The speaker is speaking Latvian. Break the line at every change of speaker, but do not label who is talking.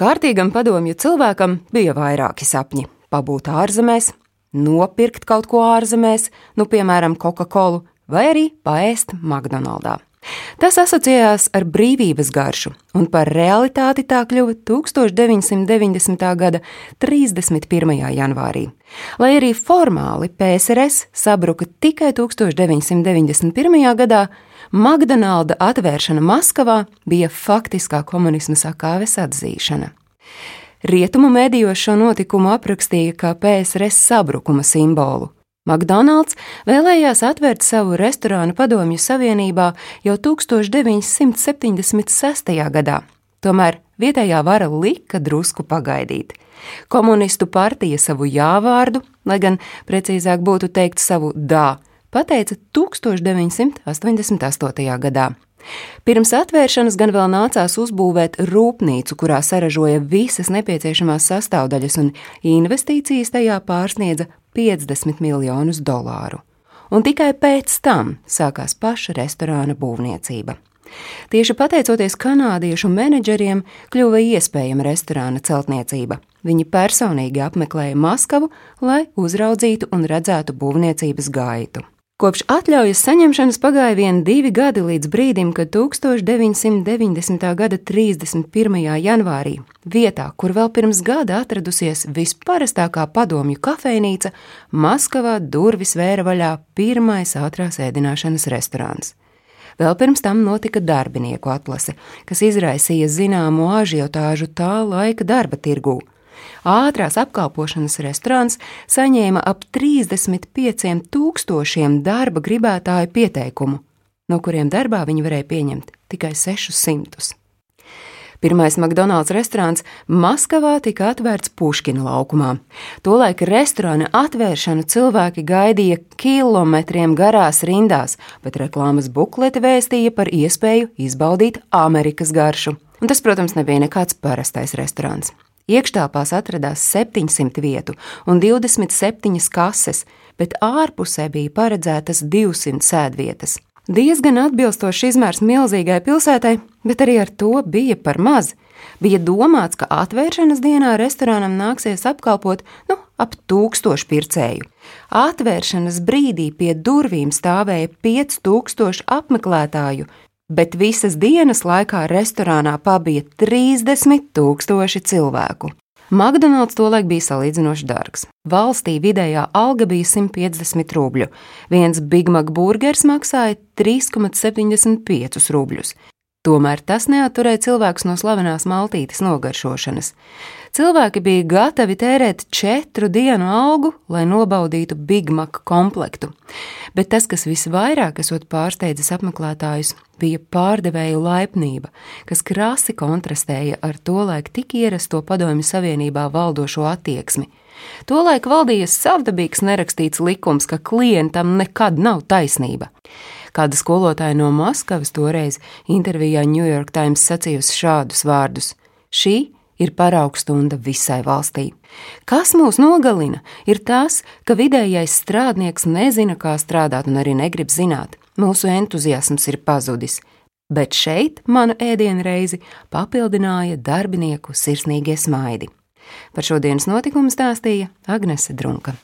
Kārtīgam padomju cilvēkam bija vairāki sapņi - pabūt ārzemēs, nopirkt kaut ko ārzemēs, nu, piemēram, Coca-Cola, vai arī paēst McDonald's. Tas asociējās ar brīvības garšu, un par realitāti tā kļuva 1990. gada 31. janvārī. Lai arī formāli PSRS sabruka tikai 1991. gadā, McDonalda atvēršana Maskavā bija faktiskā komunisma sakāves atzīšana. Rietumu medijos šo notikumu aprakstīja kā PSRS sabrukuma simbolu. McDonald's vēlējās atvērt savu restorānu Padomju Savienībā jau 1976. gadā, tomēr vietējā vara lika drusku pagaidīt. Komunistu partija savu jāvārdu, lai gan precīzāk būtu teikt savu dā, pateica 1988. gadā. Pirms atvēršanas gan vēl nācās uzbūvēt rūpnīcu, kurā saražoja visas nepieciešamās sastāvdaļas, un investīcijas tajā pārsniedza 50 miljonus dolāru. Un tikai pēc tam sākās paša restorāna būvniecība. Tieši pateicoties kanādiešu menedžeriem, kļuva iespējama restorāna celtniecība. Viņi personīgi apmeklēja Maskavu, lai uzraudzītu un redzētu būvniecības gaitu. Kopš atļaujas saņemšanas pagāja vien divi gadi līdz brīdim, kad 1990. gada 31. janvārī, vietā, kur vēl pirms gada atradusies visparastākā padomju kafejnīca, Maskavā durvis vēra vaļā pirmais ātrās ēdināšanas restorāns. Vēl pirms tam notika darbinieku atlase, kas izraisīja zināmu ažiotāžu tā laika darba tirgū ātrās apkalpošanas restorāns saņēma ap 35 tūkstošiem darba gribētāju pieteikumu, no kuriem darbā viņi varēja pieņemt tikai 600. Pirmais McDonald's restorāns Maskavā tika atvērts Puškina laukumā. Tolaik restorāna atvēršanu cilvēki gaidīja kilometriem garās rindās, bet reklāmas buklete vēstīja par iespēju izbaudīt Amerikas garšu. Un tas, protams, nebija nekāds parastais restorāns. Iekštelpās atradās 700 vietu un 27 kases, bet ārpusē bija paredzētas 200 sēdvietas. Diezgan atbilstošs izmērs milzīgai pilsētai, bet arī ar to bija par maz. Bija domāts, ka atvēršanas dienā restorānam nāksies apkalpot nu, ap tūkstošu pircēju. Atvēršanas brīdī pie durvīm stāvēja 5000 apmeklētāju, bet visas dienas laikā restorānā pabija 30 tūkstoši cilvēku. McDonald's tolaik bija salīdzinoši dārgs. Valstī vidējā alga bija 150 rubļu, viens Big Mac burgers maksāja 3,75 rubļus. Tomēr tas neaturēja cilvēkus no slavenās maltītes nogaršošanas. Cilvēki bija gatavi tērēt četru dienu algu, lai nobaudītu Big Mac komplektu. Bet tas, kas visvairāk esot pārsteidzis apmeklētājus, bija pārdevēju laipnība, kas krasi kontrastēja ar tolaik tik ierasto padomju savienībā valdošo attieksmi. Tolaik valdīja savdabīgs nerakstīts likums, ka klientam nekad nav taisnība. Kāda skolotāja no Maskavas toreiz intervijā New York Times sacījusi šādus vārdus: Šī ir paraugstunda visai valstī. Kas mūs nogalina, ir tas, ka vidējais strādnieks nezina, kā strādāt un arī negrib zināt. Mūsu entuziasms ir pazudis. Bet šeit manu ēdienu reizi papildināja darbinieku sirsnīgie smaidi. Par šodienas notikumu stāstīja Agnese Drunka.